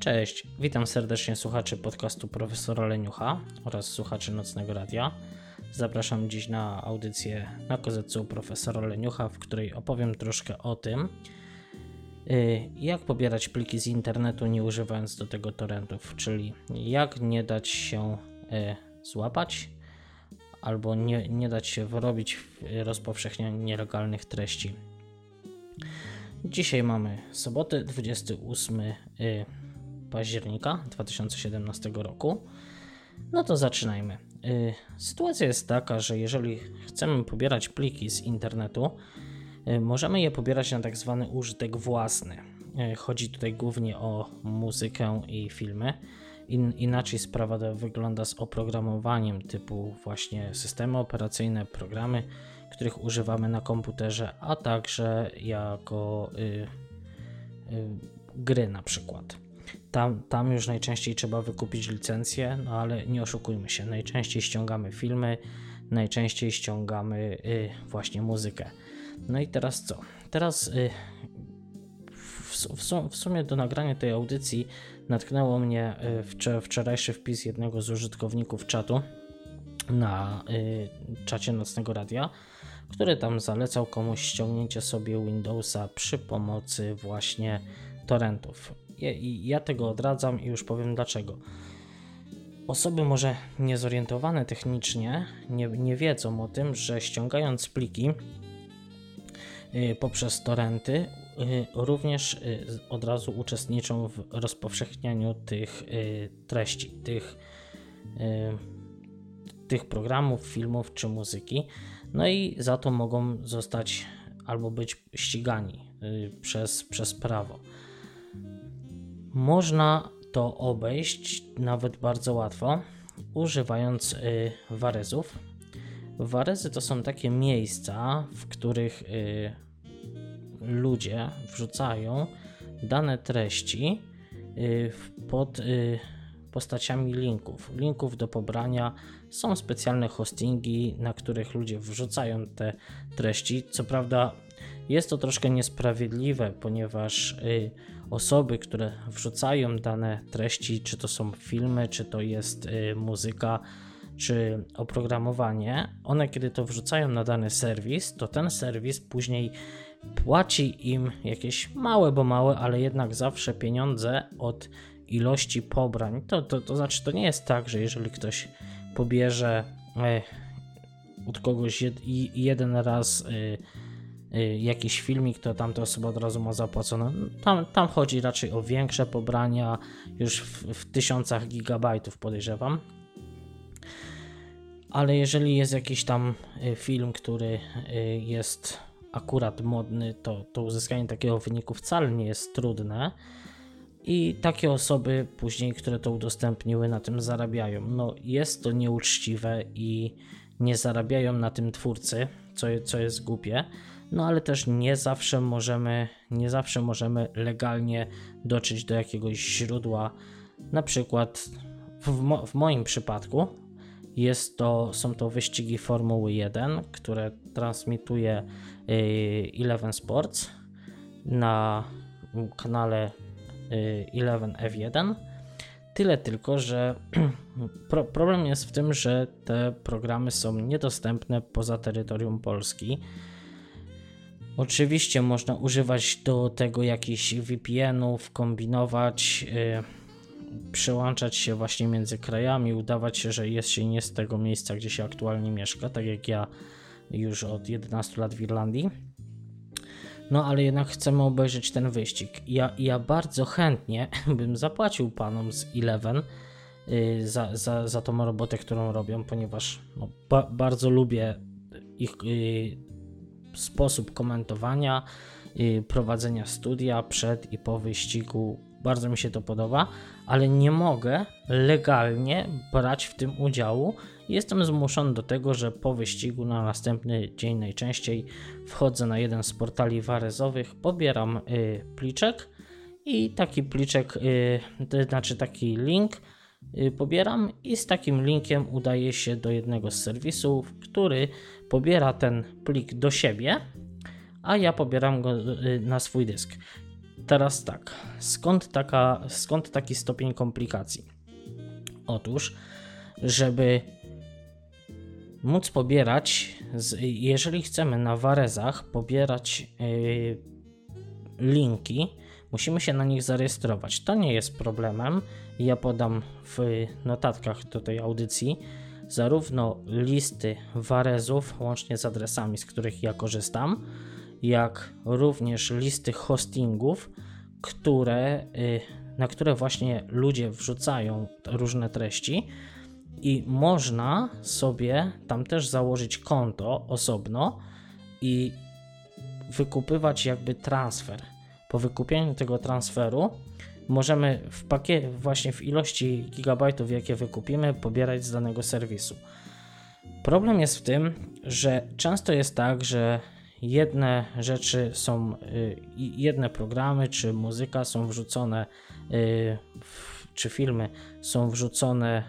Cześć, witam serdecznie słuchaczy podcastu profesora Leniucha oraz słuchaczy Nocnego Radia. Zapraszam dziś na audycję na kozetcu profesora Leniucha, w której opowiem troszkę o tym, y, jak pobierać pliki z internetu nie używając do tego torrentów, czyli jak nie dać się y, złapać albo nie, nie dać się wyrobić w rozpowszechnianiu nielegalnych treści. Dzisiaj mamy sobotę 28 y, października 2017 roku. No to zaczynajmy. Y, sytuacja jest taka, że jeżeli chcemy pobierać pliki z internetu, y, możemy je pobierać na tak zwany użytek własny. Chodzi tutaj głównie o muzykę i filmy. In, inaczej sprawa wygląda z oprogramowaniem typu właśnie systemy operacyjne, programy, których używamy na komputerze, a także jako y, y, gry na przykład. Tam, tam już najczęściej trzeba wykupić licencję, no ale nie oszukujmy się, najczęściej ściągamy filmy, najczęściej ściągamy y, właśnie muzykę. No i teraz co? Teraz y, w, w, sumie do nagrania tej audycji natknęło mnie y, wczorajszy wpis jednego z użytkowników czatu na y, czacie Nocnego Radia, który tam zalecał komuś ściągnięcie sobie Windowsa przy pomocy właśnie torrentów. Ja, ja tego odradzam i już powiem dlaczego. Osoby może niezorientowane technicznie nie, nie wiedzą o tym, że ściągając pliki y, poprzez torrenty y, również y, od razu uczestniczą w rozpowszechnianiu tych treści, tych tych programów, filmów czy muzyki. No i za to mogą zostać albo być ścigani przez, przez prawo. Można to obejść nawet bardzo łatwo, używając y, warezów. Warezy to są takie miejsca, w których y, ludzie wrzucają dane treści pod postaciami linków. Linków do pobrania są specjalne hostingi, na których ludzie wrzucają te treści. Co prawda, jest to troszkę niesprawiedliwe, ponieważ y, osoby, które wrzucają dane treści, czy to są filmy, czy to jest y, muzyka, czy oprogramowanie, one kiedy to wrzucają na dany serwis, to ten serwis później płaci im jakieś małe, bo małe, ale jednak zawsze pieniądze od ilości pobrań. To, to, to znaczy, to nie jest tak, że jeżeli ktoś pobierze e, od kogoś jed, jeden raz e, jakiś filmik, to tamta osoba od razu ma zapłacone. Tam, tam chodzi raczej o większe pobrania, już w, w tysiącach gigabajtów podejrzewam. Ale jeżeli jest jakiś tam film, który jest akurat modny, to, to uzyskanie takiego wyniku wcale nie jest trudne. I takie osoby później, które to udostępniły, na tym zarabiają. No, jest to nieuczciwe i nie zarabiają na tym twórcy, co, co jest głupie. No ale też nie zawsze możemy, nie zawsze możemy legalnie dotrzeć do jakiegoś źródła. Na przykład w, mo w moim przypadku jest to, są to wyścigi Formuły 1, które transmituje yy, Eleven Sports na kanale 11F1. Tyle tylko, że pro problem jest w tym, że te programy są niedostępne poza terytorium Polski. Oczywiście można używać do tego jakichś VPN-ów, kombinować, yy, przełączać się właśnie między krajami, udawać się, że jest się nie z tego miejsca, gdzie się aktualnie mieszka, tak jak ja już od 11 lat w Irlandii no ale jednak chcemy obejrzeć ten wyścig. Ja, ja bardzo chętnie bym zapłacił panom z Eleven yy, za, za, za tą robotę, którą robią, ponieważ no, ba bardzo lubię ich yy, sposób komentowania, prowadzenia studia przed i po wyścigu. Bardzo mi się to podoba, ale nie mogę legalnie brać w tym udziału, Jestem zmuszony do tego, że po wyścigu na następny dzień najczęściej wchodzę na jeden z portali warezowych, pobieram y, pliczek i taki pliczek, y, to znaczy taki link pobieram i z takim linkiem udaję się do jednego z serwisów, który pobiera ten plik do siebie, a ja pobieram go y, na swój dysk. teraz tak, skąd, taka, skąd taki stopień komplikacji? Otóż, żeby móc pobierać, jeżeli chcemy na Warezach pobierać linki, musimy się na nich zarejestrować. To nie jest problemem. Ja podam w notatkach do tej audycji zarówno listy Warezów, łącznie z adresami, z których ja korzystam, jak również listy hostingów, które, y, na które właśnie ludzie wrzucają różne treści i można sobie tam też założyć konto osobno i wykupywać jakby transfer. Po wykupieniu tego transferu możemy w pakiecie, właśnie w ilości gigabajtów, jakie wykupimy, pobierać z danego serwisu. Problem jest w tym, że często jest tak, że jedne rzeczy są, y, jedne programy czy muzyka są wrzucone, y, czy filmy są wrzucone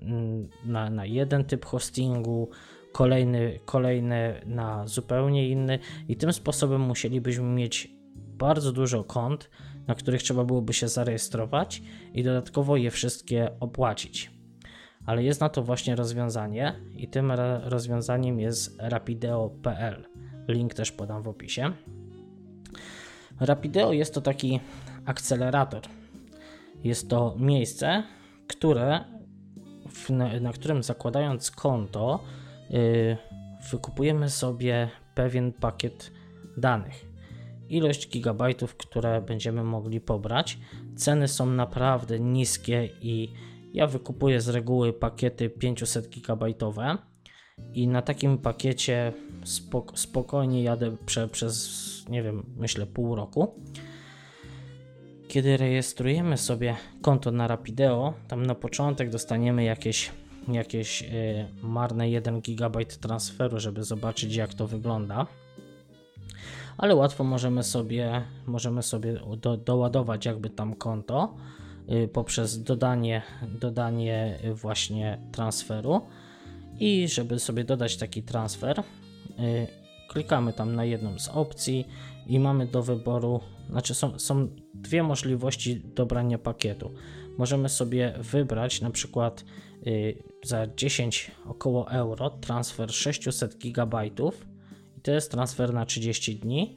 mm, na, na jeden typ hostingu, kolejny, kolejne na zupełnie inny, i tym sposobem musielibyśmy mieć bardzo dużo kont, na których trzeba byłoby się zarejestrować i dodatkowo je wszystkie opłacić. Ale jest na to właśnie rozwiązanie, i tym rozwiązaniem jest rapideo.pl. Link też podam w opisie. Rapideo jest to taki akcelerator. Jest to miejsce, które, na, na którym zakładając konto, yy, wykupujemy sobie pewien pakiet danych. Ilość gigabajtów, które będziemy mogli pobrać. Ceny są naprawdę niskie i ja wykupuję z reguły pakiety 500 gigabajtowe i na takim pakiecie spok spokojnie jadę prze, przez, nie wiem, myślę pół roku. Kiedy rejestrujemy sobie konto na Rapideo, tam na początek dostaniemy jakieś, jakieś yy, marne 1 GB transferu, żeby zobaczyć jak to wygląda. Ale łatwo możemy sobie, możemy sobie do, doładować jakby tam konto yy, poprzez dodanie, dodanie właśnie transferu i żeby sobie dodać taki transfer, yy, klikamy tam na jedną z opcji i mamy do wyboru, znaczy są, są dwie możliwości dobrania pakietu. Możemy sobie wybrać na przykład yy, za 10 około euro transfer 600 GB i to jest transfer na 30 dni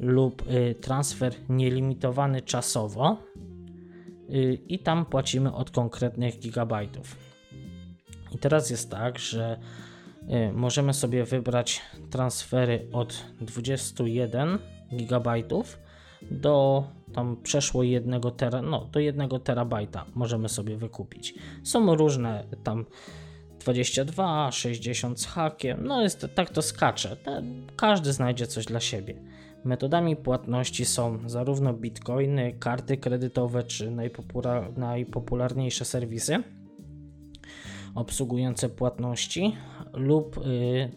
lub yy, transfer nielimitowany czasowo y, i tam płacimy od konkretnych gigabajtów. I teraz jest tak, że y, możemy sobie wybrać transfery od 21 GB do tam przeszło 1 tera, no do 1 terabajta możemy sobie wykupić. Są różne tam 22, 60 z hakiem, no jest tak to skacze. Każdy znajdzie coś dla siebie. Metodami płatności są zarówno bitcoiny, karty kredytowe czy najpopularniejsze serwisy obsługujące płatności lub y,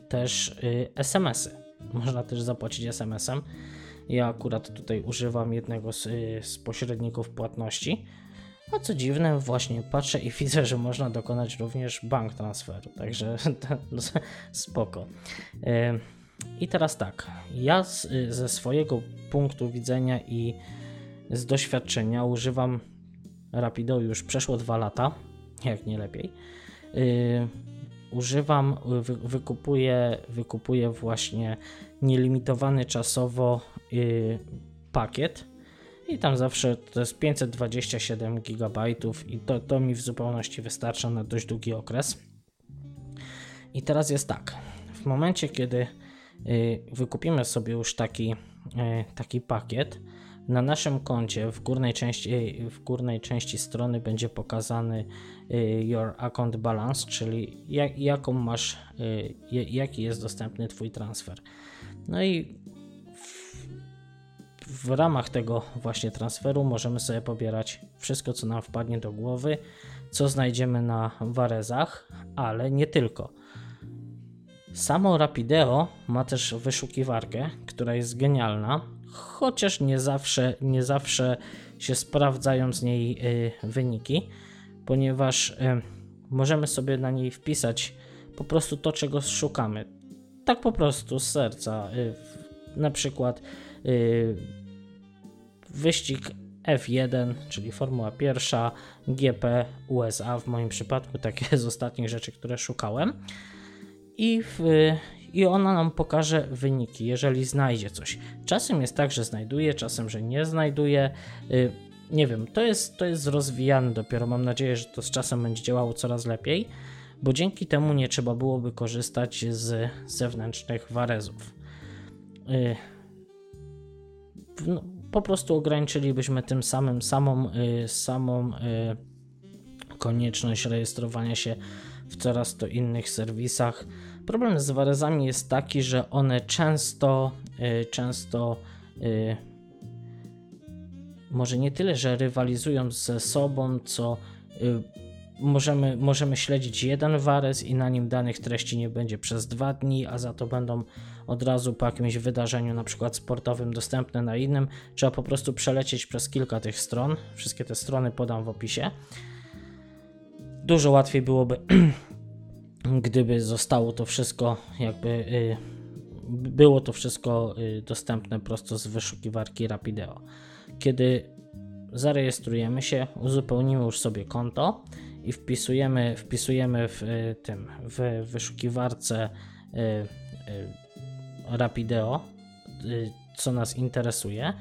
też y, SMS-y. Można też zapłacić SMS-em. Ja akurat tutaj używam jednego z, y, z pośredników płatności. A co dziwne, właśnie patrzę i widzę, że można dokonać również bank transferu, także no, spoko. I teraz tak, ja z, ze swojego punktu widzenia i z doświadczenia używam Rapido już przeszło dwa lata, jak nie lepiej. Używam, wy, wykupuję, wykupuję właśnie nielimitowany czasowo yy, pakiet i tam zawsze to jest 527 GB i to, to mi w zupełności wystarcza na dość długi okres. I teraz jest tak, w momencie kiedy yy, wykupimy sobie już taki, yy, taki pakiet, na naszym koncie w górnej części, w górnej części strony będzie pokazany y, Your Account Balance, czyli jak, jaką masz, y, jaki jest dostępny Twój transfer. No i w ramach tego właśnie transferu możemy sobie pobierać wszystko, co nam wpadnie do głowy, co znajdziemy na Warezach, ale nie tylko. Samo Rapideo ma też wyszukiwarkę, która jest genialna chociaż nie zawsze, nie zawsze się sprawdzają z niej y, wyniki, ponieważ y, możemy sobie na niej wpisać po prostu to, czego szukamy. Tak po prostu z serca. Y, na przykład wyścig F1, czyli Formuła pierwsza, GP USA w moim przypadku, takie z ostatnich rzeczy, które szukałem. I, w, I ona nam pokaże wyniki, jeżeli znajdzie coś. Czasem jest tak, że znajduje, czasem, że nie znajduje. Y, nie wiem, to jest, to jest rozwijane dopiero. Mam nadzieję, że to z czasem będzie działało coraz lepiej, bo dzięki temu nie trzeba byłoby korzystać z zewnętrznych warezów. Y, no, po prostu ograniczylibyśmy tym samym samą, y, samą konieczność rejestrowania się w coraz to innych serwisach. Problem z warezami jest taki, że one często, często może nie tyle, że rywalizują ze sobą, co y, możemy, możemy śledzić jeden warez i na nim danych treści nie będzie przez dwa dni, a za to będą od razu po jakimś wydarzeniu, na przykład sportowym, dostępne na innym. Trzeba po prostu przelecieć przez kilka tych stron. Wszystkie te strony podam w opisie. Dużo łatwiej byłoby, gdyby zostało to wszystko jakby. Y, było to wszystko y, dostępne prosto z wyszukiwarki Rapideo kiedy zarejestrujemy się, uzupełnimy już sobie konto i wpisujemy, wpisujemy w y, tym w wyszukiwarce y, y, Rapideo, co nas interesuje.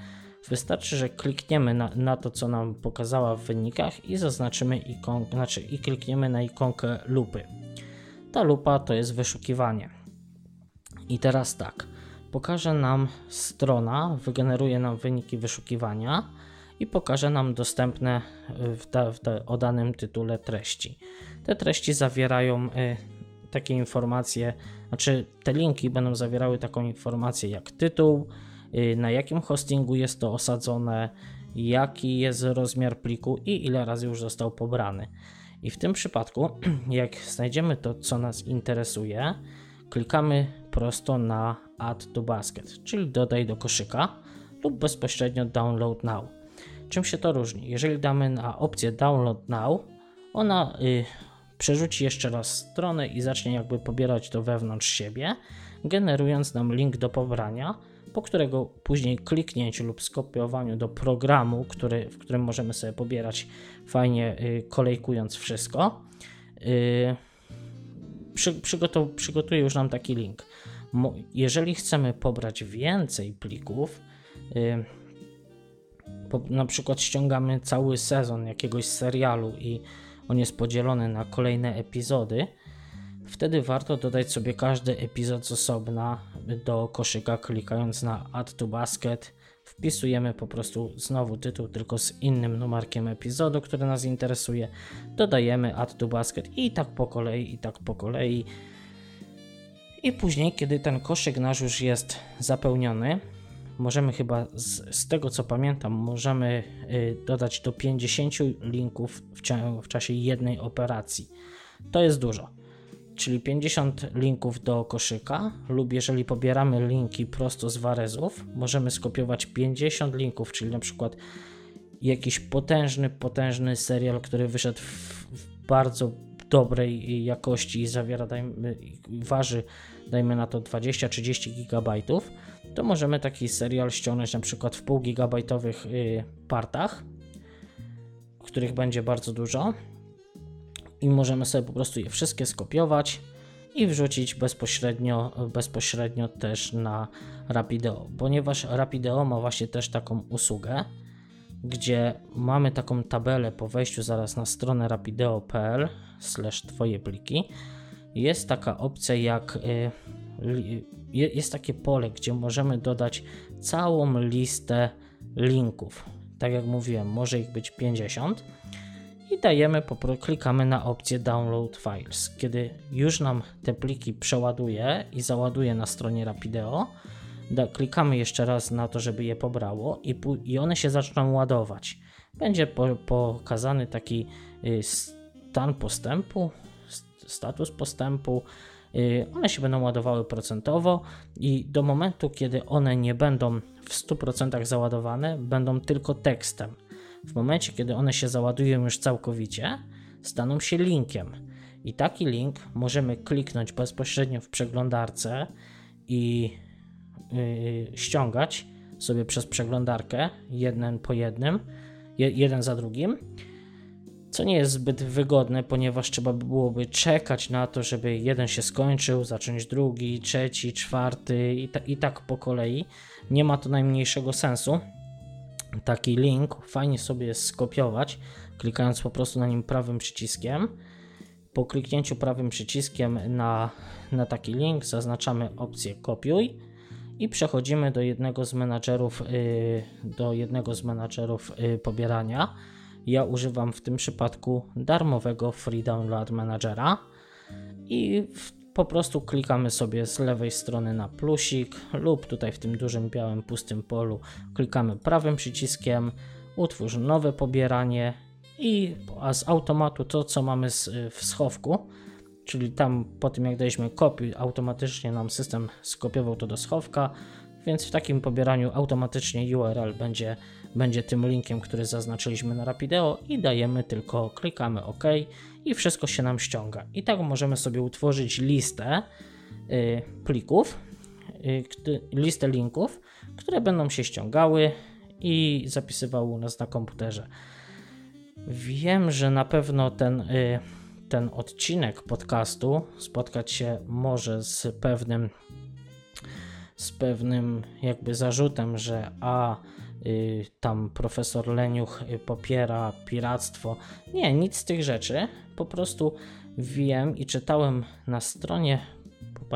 Wystarczy, że klikniemy na, na, to, co nam pokazała w wynikach i zaznaczymy ikonkę, znaczy i klikniemy na ikonkę lupy. Ta lupa to jest wyszukiwanie. I teraz tak, pokaże nam strona, wygeneruje nam wyniki wyszukiwania i pokaże nam dostępne w, da, w da, o danym tytule treści. Te treści zawierają y, takie informacje, znaczy te linki będą zawierały taką informację jak tytuł, y, na jakim hostingu jest to osadzone, jaki jest rozmiar pliku i ile razy już został pobrany. I w tym przypadku, jak znajdziemy to, co nas interesuje, klikamy prosto na Add to Basket, czyli dodaj do koszyka lub bezpośrednio Download Now. Czym się to różni? Jeżeli damy na opcję Download Now, ona y, przerzuci jeszcze raz stronę i zacznie jakby pobierać to wewnątrz siebie, generując nam link do pobrania, po którego później kliknięciu lub skopiowaniu do programu, który, w którym możemy sobie pobierać fajnie y, kolejkując wszystko. Y, przy, przygotow, przygotuje już nam taki link. Jeżeli chcemy pobrać więcej plików, yy, po, na przykład ściągamy cały sezon jakiegoś serialu i on jest podzielony na kolejne epizody, wtedy warto dodać sobie każdy epizod z osobna do koszyka, klikając na Add to Basket wpisujemy po prostu znowu tytuł, tylko z innym numerkiem epizodu, który nas interesuje, dodajemy add to basket i tak po kolei, i tak po kolei. I później, kiedy ten koszyk nasz już jest zapełniony, możemy chyba z, z tego co pamiętam, możemy y, dodać do 50 linków w, w czasie jednej operacji. To jest dużo czyli 50 linków do koszyka, lub jeżeli pobieramy linki prosto z warezów, możemy skopiować 50 linków, czyli na przykład jakiś potężny, potężny serial, który wyszedł w, w bardzo dobrej jakości i zawiera, dajmy, waży, dajmy na to 20-30 gigabajtów, to możemy taki serial ściągnąć na przykład w pół gigabajtowych y, partach, których będzie bardzo dużo i możemy sobie po prostu je wszystkie skopiować i wrzucić bezpośrednio, bezpośrednio też na Rapideo, ponieważ Rapideo ma właśnie też taką usługę, gdzie mamy taką tabelę po wejściu zaraz na stronę rapideo.pl twoje pliki. Jest taka opcja jak y, jest takie pole, gdzie możemy dodać całą listę linków. Tak jak mówiłem, może ich być 50 i dajemy, klikamy na opcję Download Files. Kiedy już nam te pliki przeładuje i załaduje na stronie Rapideo, da, klikamy jeszcze raz na to, żeby je pobrało i, i one się zaczną ładować. Będzie po, pokazany taki y, stan postępu, status postępu. Y, one się będą ładowały procentowo i do momentu, kiedy one nie będą w 100% załadowane, będą tylko tekstem w momencie, kiedy one się załadują już całkowicie, staną się linkiem. I taki link możemy kliknąć bezpośrednio w przeglądarce i yy, ściągać sobie przez przeglądarkę, jeden po jednym, jeden za drugim co nie jest zbyt wygodne, ponieważ trzeba byłoby czekać na to, żeby jeden się skończył, zacząć drugi, trzeci, czwarty i, ta, i tak po kolei. Nie ma to najmniejszego sensu. Taki link fajnie sobie skopiować, klikając po prostu na nim prawym przyciskiem. Po kliknięciu prawym przyciskiem na, na taki link zaznaczamy opcję kopiuj i przechodzimy do jednego z menadżerów, yy, do jednego z menadżerów yy, pobierania ja używam w tym przypadku darmowego Free Download Managera i po prostu klikamy sobie z lewej strony na plusik lub tutaj w tym dużym białym pustym polu klikamy prawym przyciskiem, utwórz nowe pobieranie i z automatu to co mamy w schowku, czyli tam po tym jak daliśmy kopiuj, automatycznie nam system skopiował to do schowka, więc w takim pobieraniu automatycznie URL będzie będzie tym linkiem, który zaznaczyliśmy na Rapideo i dajemy tylko, klikamy OK i wszystko się nam ściąga. I tak możemy sobie utworzyć listę y, plików, y, listę linków, które będą się ściągały i zapisywały u nas na komputerze. Wiem, że na pewno ten, y, ten odcinek podcastu spotkać się może z pewnym z pewnym jakby zarzutem, że a tam profesor Leniuch y, popiera piractwo. Nie, nic z tych rzeczy. Po prostu wiem i czytałem na stronie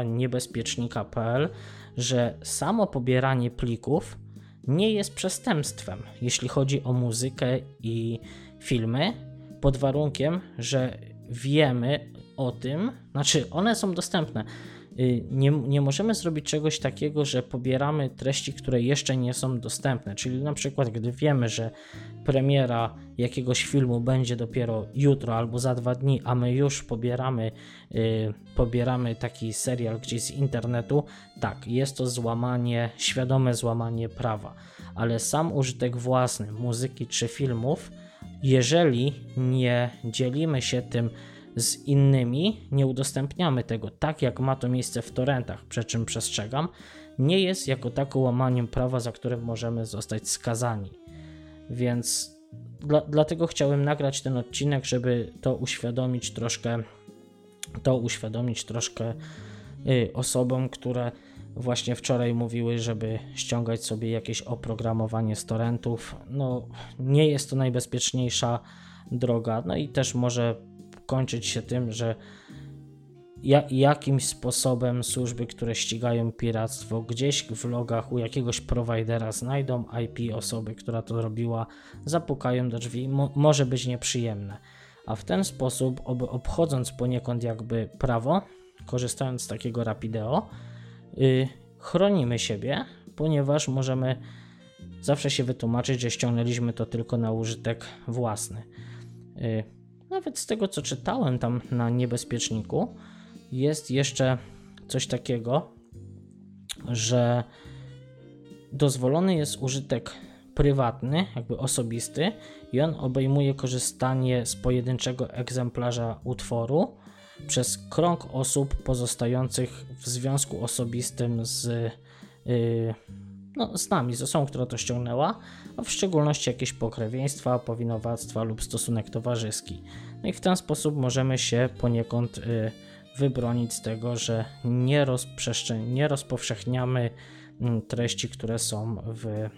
niebezpiecznika.pl, że samo pobieranie plików nie jest przestępstwem, jeśli chodzi o muzykę i filmy, pod warunkiem, że wiemy o tym, znaczy one są dostępne. Y, nie, nie możemy zrobić czegoś takiego, że pobieramy treści, które jeszcze nie są dostępne. Czyli na przykład, gdy wiemy, że premiera jakiegoś filmu będzie dopiero jutro albo za dwa dni, a my już pobieramy, yy, pobieramy taki serial gdzieś z internetu, tak, jest to złamanie, świadome złamanie prawa. Ale sam użytek własny muzyki czy filmów, jeżeli nie dzielimy się tym, z innymi, nie udostępniamy tego tak, jak ma to miejsce w torrentach, przy czym przestrzegam, nie jest jako tako łamaniem prawa, za które możemy zostać skazani. Więc dla, dlatego chciałem nagrać ten odcinek, żeby to uświadomić troszkę, to uświadomić troszkę y, osobom, które właśnie wczoraj mówiły, żeby ściągać sobie jakieś oprogramowanie z torrentów. No, nie jest to najbezpieczniejsza droga, no i też może kończyć się tym, że ja, jakimś sposobem służby, które ścigają piractwo, gdzieś w logach u jakiegoś prowajdera znajdą IP osoby, która to robiła, zapukają do drzwi, mo, może być nieprzyjemne. A w ten sposób, ob, obchodząc poniekąd jakby prawo, korzystając z takiego rapideo, yy, chronimy siebie, ponieważ możemy zawsze się wytłumaczyć, że ściągnęliśmy to tylko na użytek własny. Yy, nawet z tego co czytałem tam na niebezpieczniku, jest jeszcze coś takiego, że dozwolony jest użytek prywatny, jakby osobisty, i on obejmuje korzystanie z pojedynczego egzemplarza utworu przez krąg osób pozostających w związku osobistym z, yy, no, z nami, z osobą, która to ściągnęła, a w szczególności jakieś pokrewieństwa, powinowactwa lub stosunek towarzyski. No i w ten sposób możemy się poniekąd y, wybronić z tego, że nie, nie rozpowszechniamy mm, treści, które są w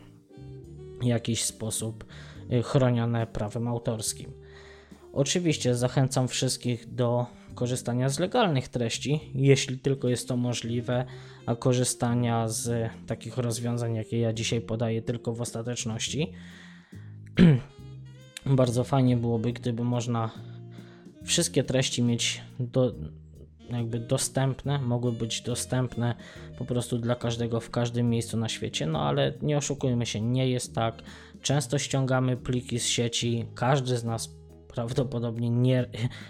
jakiś sposób y, chronione prawem autorskim. Oczywiście zachęcam wszystkich do korzystania z legalnych treści, jeśli tylko jest to możliwe, korzystania z takich rozwiązań, jakie ja dzisiaj podaję, tylko w ostateczności. Bardzo fajnie byłoby, gdyby można wszystkie treści mieć do, jakby dostępne, mogły być dostępne po prostu dla każdego w każdym miejscu na świecie, no ale nie oszukujmy się, nie jest tak. Często ściągamy pliki z sieci, każdy z nas prawdopodobnie nie,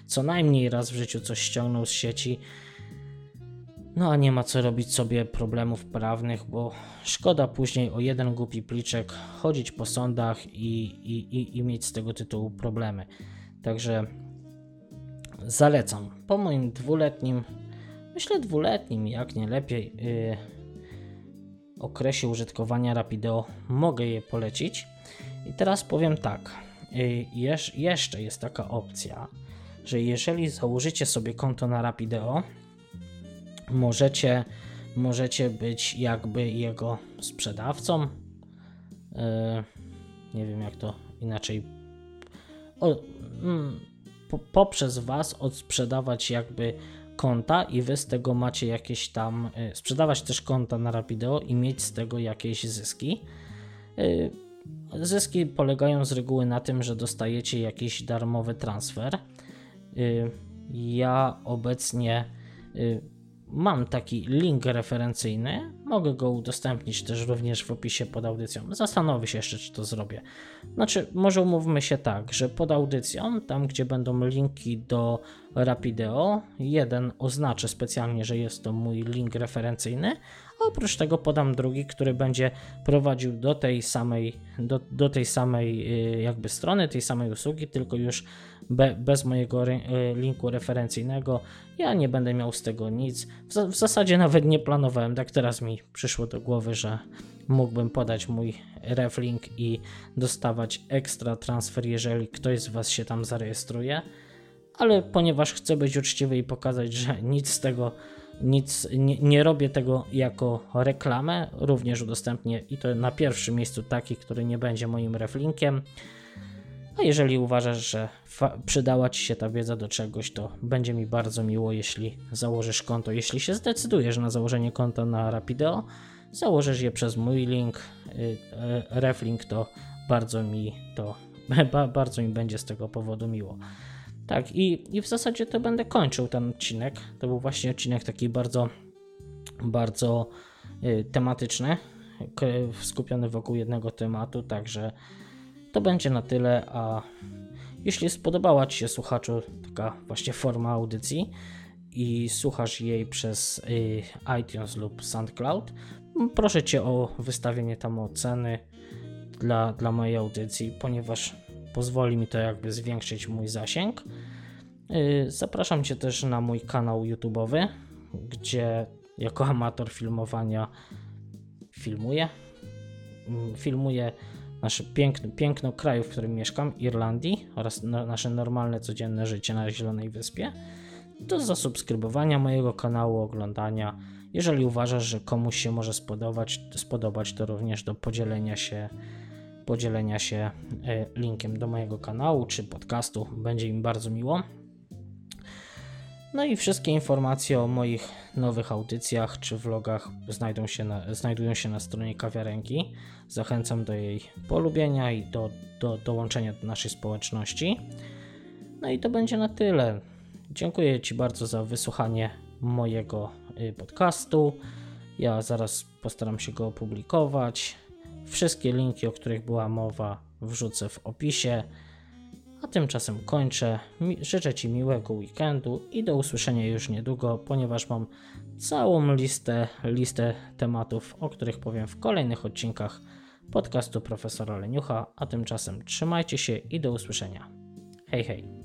co najmniej raz w życiu coś ściągnął z sieci. No a nie ma co robić sobie problemów prawnych, bo szkoda później o jeden głupi pliczek chodzić po sądach i, i, i, i mieć z tego tytułu problemy. Także zalecam. Po moim dwuletnim, myślę dwuletnim, jak nie lepiej, yy, okresie użytkowania Rapido mogę je polecić. I teraz powiem tak. Y, jesz, jeszcze jest taka opcja, że jeżeli założycie sobie konto na Rapideo, możecie, możecie być jakby jego sprzedawcą. Y, nie wiem jak to inaczej. O, mm, po, poprzez Was odsprzedawać jakby konta i Wy z tego macie jakieś tam, y, sprzedawać też konta na Rapideo i mieć z tego jakieś zyski. Zyski polegają z reguły na tym, że dostajecie jakiś darmowy transfer. Ja obecnie mam taki link referencyjny. Mogę go udostępnić też również w opisie pod audycją. Zastanowię się jeszcze, czy to zrobię. Znaczy, może umówmy się tak, że pod audycją, tam gdzie będą linki do Rapideo, jeden oznaczę specjalnie, że jest to mój link referencyjny, Oprócz tego podam drugi, który będzie prowadził do tej samej, do, do tej samej y, jakby strony, tej samej usługi, tylko już be, bez mojego y, linku referencyjnego. Ja nie będę miał z tego nic. W, w zasadzie nawet nie planowałem, tak teraz mi przyszło do głowy, że mógłbym podać mój reflink i dostawać ekstra transfer, jeżeli ktoś z Was się tam zarejestruje. Ale ponieważ chcę być uczciwy i pokazać, że nic z tego nic, nie, nie, robię tego jako reklamę, również udostępnię i to na pierwszym miejscu taki, który nie będzie moim reflinkiem. A jeżeli uważasz, że przydała Ci się ta wiedza do czegoś, to będzie mi bardzo miło, jeśli założysz konto. Jeśli się zdecydujesz na założenie konta na Rapido, założysz je przez mój link, y, reflink, to bardzo mi to bardzo mi będzie z tego powodu miło. Tak, i, i w zasadzie to będę kończył ten odcinek. To był właśnie odcinek taki bardzo, bardzo y, tematyczny, skupiony wokół jednego tematu, także to będzie na tyle, a jeśli spodobała Ci się słuchaczu taka właśnie forma audycji i słuchasz jej przez y, iTunes lub SoundCloud, proszę Cię o wystawienie tam oceny dla, dla mojej audycji, ponieważ pozwoli mi to jakby zwiększyć mój zasięg. Y, zapraszam Cię też na mój kanał YouTube'owy, gdzie jako amator filmowania filmuję. Mm, filmuję nasze piękne, piękno kraju, w którym mieszkam, Irlandii oraz nasze normalne, codzienne życie na Zielonej Wyspie. Do zasubskrybowania mojego kanału, oglądania. Jeżeli uważasz, że komuś się może spodobać, spodobać to również do podzielenia się podzielenia się e, linkiem do mojego kanału czy podcastu. Będzie mi bardzo miło. No i wszystkie informacje o moich nowych audycjach czy vlogach znajdą się na, znajdują się na stronie kawiarenki. Zachęcam do jej polubienia i do, do dołączenia do naszej społeczności. No i to będzie na tyle. Dziękuję Ci bardzo za wysłuchanie mojego y, podcastu. Ja zaraz postaram się go opublikować. Wszystkie linki, o których była mowa, wrzucę w opisie. A tymczasem kończę. Życzę Ci miłego weekendu i do usłyszenia już niedługo, ponieważ mam całą listę, listę tematów, o których powiem w kolejnych odcinkach podcastu profesora Leniucha. A tymczasem trzymajcie się i do usłyszenia. Hej, hej.